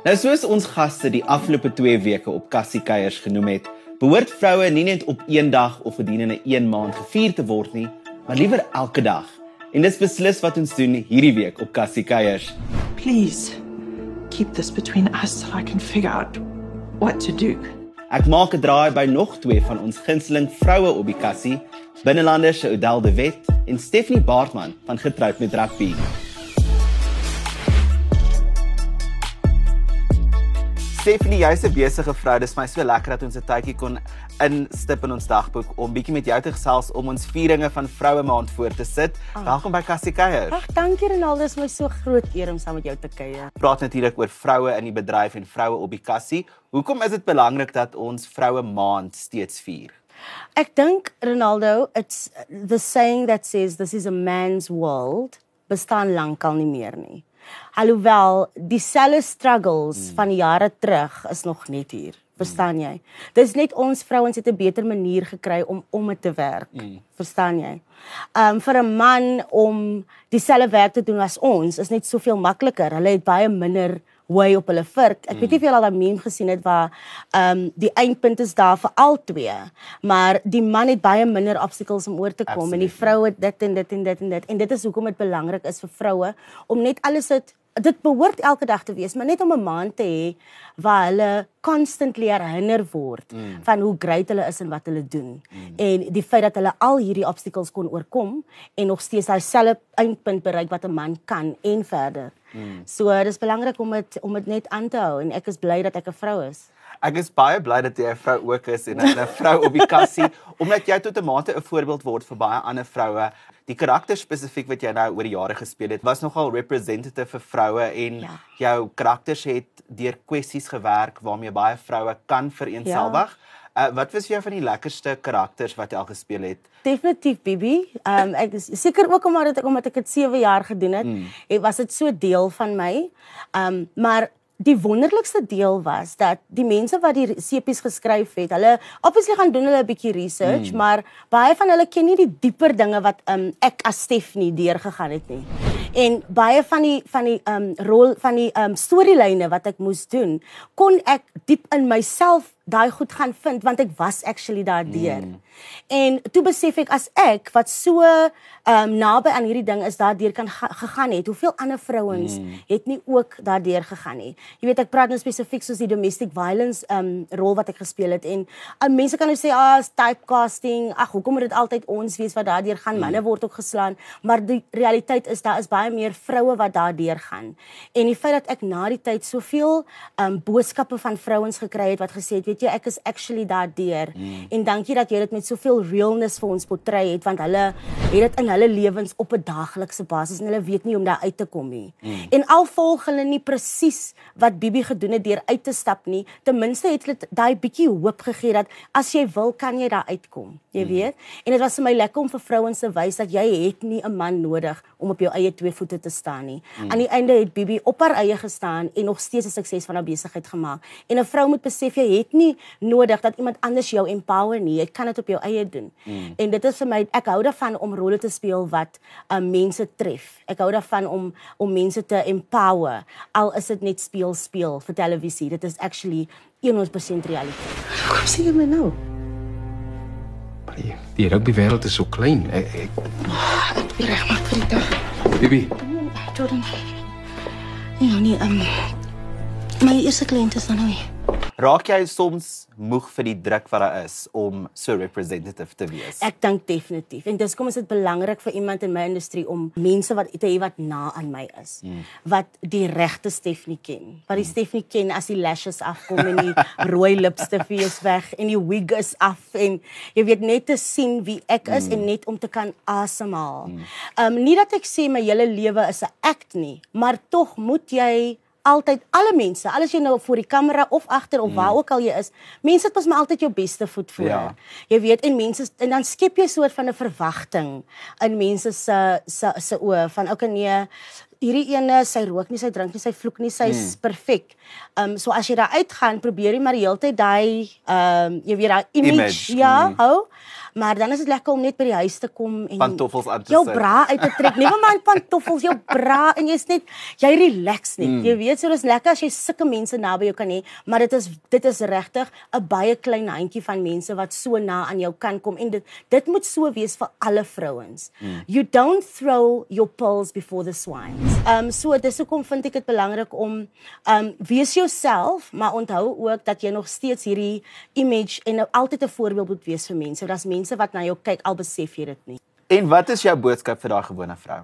Nou soos ons gaste die afgelope 2 weke op Cassie Kuiers genoem het, behoort vroue nie net op een dag of gedurende 'n maand gevier te word nie, maar liewer elke dag. En dis beslis wat ons doen hierdie week op Cassie Kuiers. Please keep this between us so I can figure out what to do. Ek maak 'n draai by nog twee van ons gunsteling vroue op die kassie, binnelanders Odel de Wet en Stephanie Baartman van Getroud met Rugby. Stephanie, jy's 'n besige vrou. Dis my so lekker dat ons 'n tydjie kon instip in ons dagboek om bietjie met jou te gesels om ons vieringe van Vroue Maand voor te sit. Ach. Welkom by Cassie Kuier. Ag, dankie Renaldo, dis my so groot eer om saam met jou te kuier. Praat natuurlik oor vroue in die bedryf en vroue op die kassie. Hoekom is dit belangrik dat ons Vroue Maand steeds vier? Ek dink Ronaldo, it's the saying that says this is a man's world bestaan lankal nie meer nie. Alhoewel dieselfde struggles mm. van jare terug is nog net hier. Verstaan jy? Dis net ons vrouens het 'n beter manier gekry om om dit te werk. Mm. Verstaan jy? Um vir 'n man om dieselfde werk te doen as ons is net soveel makliker. Hulle het baie minder way op hulle vurk. Ek weet nie of jy al daai meme gesien het waar um die eindpunt is daar vir al twee, maar die man het baie minder obstacles om oor te kom Absolutely. en die vrou het dit en dit en dit en dit. En dit is hoekom dit belangrik is vir vroue om net alles dit dit behoort elke dag te wees, maar net om 'n maand te hê waar hulle constantly herinner word mm. van hoe great hulle is en wat hulle doen. Mm. En die feit dat hulle al hierdie obstacles kon oorkom en nog steeds daai selfe eindpunt bereik wat 'n man kan en verder. Mm. So dis belangrik om dit om dit net aan te hou en ek is bly dat ek 'n vrou is. Ek is baie bly dat jy 'n vrou ook is en 'n vrou op die kassie omdat jy tot 'n mate 'n voorbeeld word vir baie ander vroue. Die karakter spesifiek wat jy nou oor die jare gespeel het, was nogal representative vir vroue en ja. jou karakters het deur kwessies gewerk waarmee baie vroue kan vereenselwig. Ja. Uh, wat was jou van die lekkerste karakters wat jy al gespeel het? Definitief Bibi. Ehm um, ek is seker ook omdat ek omdat ek dit 7 jaar gedoen het, mm. het was dit so deel van my. Ehm um, maar die wonderlikste deel was dat die mense wat die sepies geskryf het, hulle obviously gaan doen hulle 'n bietjie research, mm. maar baie van hulle ken nie die dieper dinge wat um, ek as Stephanie deurgegaan het nie. En baie van die van die um rol van die um storielyne wat ek moes doen, kon ek diep in myself daai goed gaan vind want ek was actually daardeur. Mm. En toe besef ek as ek wat so ehm um, naby aan hierdie ding is daardeur kan ga gegaan het, hoeveel ander vrouens mm. het nie ook daardeur gegaan nie. Jy weet ek praat nou spesifiek soos die domestic violence ehm um, rol wat ek gespeel het en uh, mense kan nou sê ah is typecasting. Ag, hoekom moet dit altyd ons wees wat daardeur gaan? Mm. Manne word ook geslaan, maar die realiteit is daar is baie meer vroue wat daardeur gaan. En die feit dat ek na die tyd soveel ehm um, boodskappe van vrouens gekry het wat gesê het, weet weet jy ek is actually daardeur mm. en dankie dat jy dit met soveel realness vir ons portrei het want hulle het dit in hulle lewens op 'n daaglikse basis en hulle weet nie hoe om daar uit te kom nie. Mm. En al volg hulle nie presies wat Bibi gedoen het deur uit te stap nie, ten minste het hulle daai bietjie hoop gegee dat as jy wil kan jy daar uitkom. Jy mm. weet? En dit was vir my lekker om vir vrouens te wys dat jy het nie 'n man nodig om op jou eie twee voete te staan nie. Mm. Aan die einde het Bibi op haar eie gestaan en nog steeds 'n sukses van haar besigheid gemaak. En 'n vrou moet besef jy het nie nodig dat iemand anders jou empower nie. Jy kan dit op jou eie doen. Mm. En dit is vir my ek hou daarvan om rolle te speel wat um, mense tref. Ek hou daarvan om om mense te empower. Al is dit net speel speel vir televisie. Dit is actually 100% realiteit. Kom sê jy my nou. Die, die rugby wêreld is so klein. Ek ek, ek wil reg maak vir die dag. Bibi. Jordan. Ja, nee, um, my eerste kliënt is dan nou hier. Raak jy soms moeg vir die druk wat daar is om so representative te wees? Ek dink definitief. En dis kom is dit belangrik vir iemand in my industrie om mense wat te hê wat na aan my is. Mm. Wat die regte Stephanie ken. Wat die mm. Stephanie ken as die lashes afkom en die rooi lipstif is weg en die wig is af en jy weet net te sien wie ek is mm. en net om te kan asemhaal. Mm. um, nie dat ek sê my hele lewe is 'n act nie, maar tog moet jy altyd alle mense, alles jy nou voor die kamera of agter of mm. waar ook al jy is, mense het pas maar altyd jou beste voet voor. Ja. Jy weet en mense en dan skep jy 'n soort van 'n verwagting in mense se se se oë van okay nee, hierdie ene, sy rook nie, sy drink nie, sy vloek nie, sy's mm. perfek. Ehm um, so as jy daar uitgaan, probeer jy maar die hele tyd daai ehm um, jy weet daai image, image ja, mm. hou. Maar dan is dit lekker om net by die huis te kom en Pantoffels aan te jou sit. bra uit te trek. Never mind pantoffels, jou bra en jy's net jy relax net. Mm. Jy weet so dis lekker as jy sulke mense naby jou kan hê, maar dit is dit is regtig 'n baie klein handjie van mense wat so na aan jou kan kom en dit dit moet so wees vir alle vrouens. Mm. You don't throw your pearls before the swines. Um so dis hoekom vind ek dit belangrik om um wees jouself, maar onthou ook dat jy nog steeds hierdie image en nou altyd 'n voorbeeld moet wees vir mense. Daar's mense wat na jou kyk al besef jy dit nie. En wat is jou boodskap vir daai gewone vrou?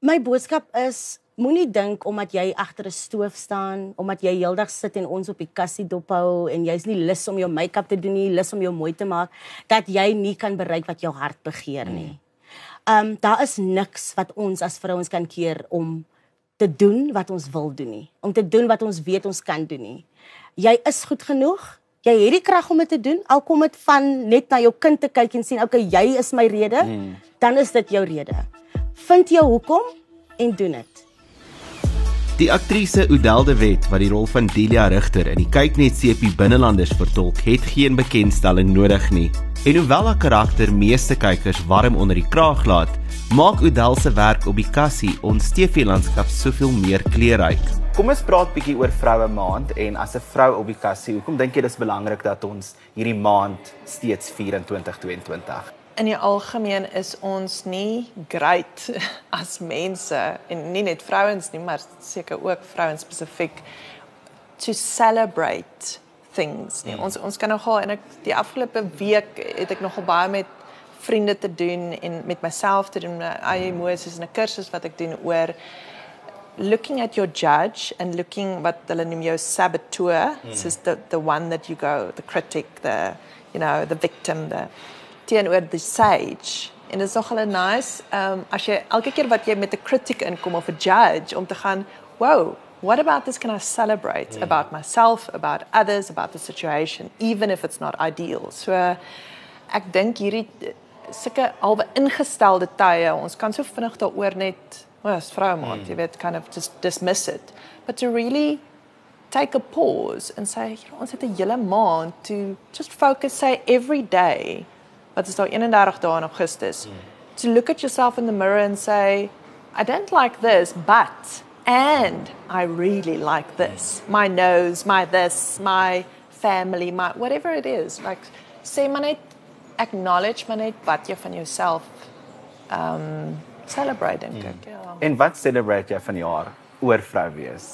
My boodskap is moenie dink omdat jy agter 'n stoof staan, omdat jy heeldag sit en ons op die kassie dophou en jy's nie lus om jou make-up te doen nie, lus om jou mooi te maak, dat jy nie kan bereik wat jou hart begeer nie. Um daar is niks wat ons as vrouens kan keer om te doen wat ons wil doen nie, om te doen wat ons weet ons kan doen nie. Jy is goed genoeg. Jy het die krag om dit te doen. Al kom dit van net na jou kind te kyk en sien, okay, jy is my rede, hmm. dan is dit jou rede. Vind jou hoekom en doen dit. Die aktrise Oudel de Wet wat die rol van Delia Rigter in die Kyknet CP Binnelanders vertolk, het geen bekendstelling nodig nie. En hoewel haar karakter meeste kykers warm onder die kraag laat, maak Oudel se werk op die kassie ons TV-landskap soveel meer kleurryk. Kom ons praat bietjie oor Vroue Maand en as 'n vrou op die kassie, hoekom dink jy dis belangrik dat ons hierdie maand steeds vier in 2022? In die algemeen is ons nie great as mense en nie net vrouens nie, maar seker ook vrouens spesifiek to celebrate things. Nie. Ons ons kan nogal en ek die afgelope week het ek nogal baie met vriende te doen en met myself te doen. Eie emosies en 'n kursus wat ek doen oor looking at your judge and looking what hulle noem jou saboteur, mm. so the the one that you go the critic, the you know, the victim, the teenoor die sage. En dit is nogal nice um as jy elke keer wat jy met 'n critic inkom of 'n judge om te gaan, "Wow, what about this can I celebrate mm. about myself, about others, about the situation, even if it's not ideal." So uh, ek dink hierdie sulke albe ingestelde tye, ons kan so vinnig daaroor net, "Wel, as vrou maar, mm. jy weet, kind of just dismiss it." But to really take a pause and say, you know, ons het 'n hele maand to just focus say every day wat is daar 31 dae in Augustus. Mm. To look at yourself in the mirror and say, I don't like this, but and I really like this. My nose, my this, my family, my whatever it is. Like say maar net acknowledge maar net wat jy van jouself um celebrate dink ek. Mm. Ja. En wat celebrate jy van jaar oor vrou wees?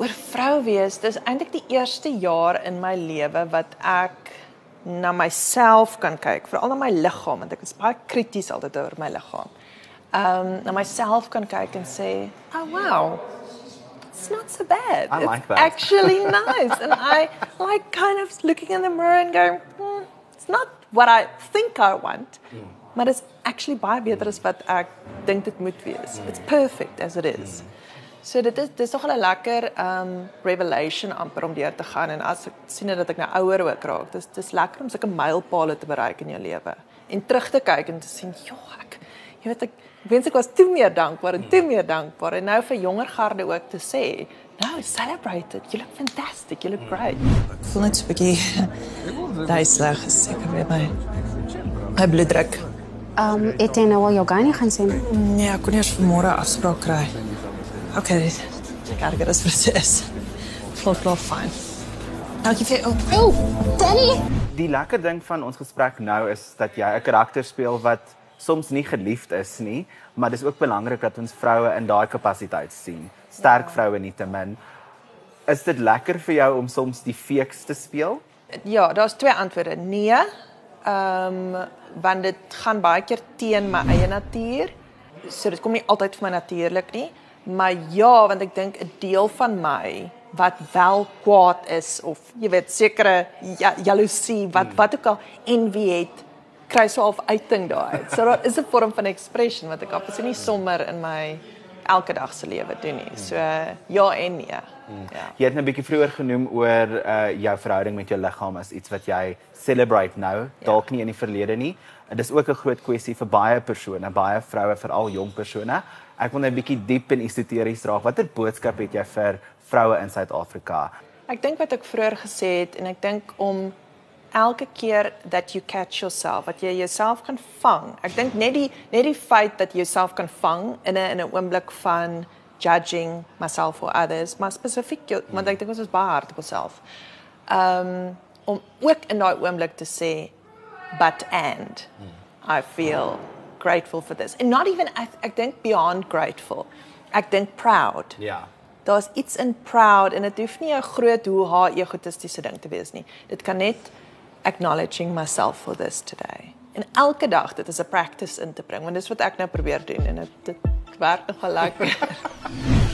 Oor vrou wees, dis eintlik die eerste jaar in my lewe wat ek na myself kan kyk, veral na my liggaam want ek is baie krities altyd oor my liggaam. Um na myself kan kyk en sê, "Oh wow. It's not so bad. I it's like that. actually nice." and I like kind of looking in the mirror and going, hmm, "It's not what I think I want." Mm. Maar dit is actually baie beter as wat ek dink dit moet wees. Mm. It's perfect as it is. Mm. So dit is dis nog 'n lekker um revelation amper om deur te gaan en as ek sien dat ek nou ouer ook raak, dis dis lekker om sulke mylpale te bereik in jou lewe en terug te kyk en te sien, "Ja, ek jy weet ek wens ek was toe meer dankbaar en toe meer dankbaar en nou vir jonger garde ook te sê, "No, celebrate it. You look fantastic. You look great." Ek voel net so 'n bietjie duiselig, seker weer my my bloeddruk. Um, het jy nou al jou gynae gaan sien? Nee, ek kon eers vanmôre afspraak kry. Okay, ek gaan get as proses. Voel klaar fyn. Dankie vir oh, Oh, Danny. Die lekker ding van ons gesprek nou is dat jy 'n karakter speel wat soms nie geliefd is nie, maar dis ook belangrik dat ons vroue in daai kapasiteit sien. Sterk ja. vroue nietemin. Is dit lekker vir jou om soms die feeks te speel? Ja, daar's twee antwoorde. Nee. Ehm um, want dit gaan baie keer teen my eie natuur. So dit kom nie altyd vir my natuurlik nie. Maar ja, want ek dink 'n deel van my wat wel kwaad is of jy weet sekere ja, jaloesie wat hmm. wat ook al envy het kry so half uiting daai. So daar is 'n vorm van expression wat ek absoluut nie sommer in my elke dag se lewe doen nie. So ja en nee. Ja. Jy het 'n bietjie vroeër genoem oor uh jou verhouding met jou liggaam as iets wat jy celebrate nou, ja. dalk nie in die verlede nie. En dis ook 'n groot kwessie vir baie persone, baie vroue, veral jong persone. Ek wil net 'n bietjie diep en esoteries raak. Watter boodskap het jy vir vroue in Suid-Afrika? Ek dink wat ek vroeër gesê het en ek dink om elke keer that you catch yourself, dat jy jouself kan vang. Ek dink net die net die feit dat jy jouself kan vang in 'n in 'n oomblik van judging myself or others, maar spesifiek jou, want ek dink ons is baie hard op onsself. Um om ook in daai oomblik te sê but and I feel grateful for this. And not even ek, ek dink beyond grateful. Ek dink proud. Ja. Daar's iets in proud en dit hoef nie 'n groot hoe haar egotistiese ding te wees nie. Dit kan net acknowledging myself for this today. En elke dag dit is 'n practice in te bring want dis wat ek nou probeer doen en dit dit werk nogal lekker.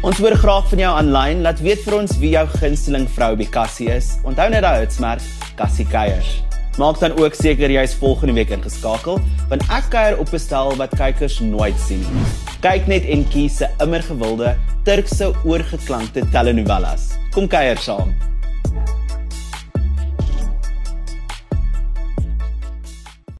Ons hoor graag van jou aanlyn. Laat weet vir ons wie jou gunsteling vrou by Cassie is. Onthou net daai hitsmerk Cassie Keiers. Maak dan ook seker jy is volgende week ingeskakel, want ek kuier op 'n stel wat kykers nooit sien nie. Kyk net en kies se immer gewilde Turkse oorgeklankte telenovelas. Kom kuier saam.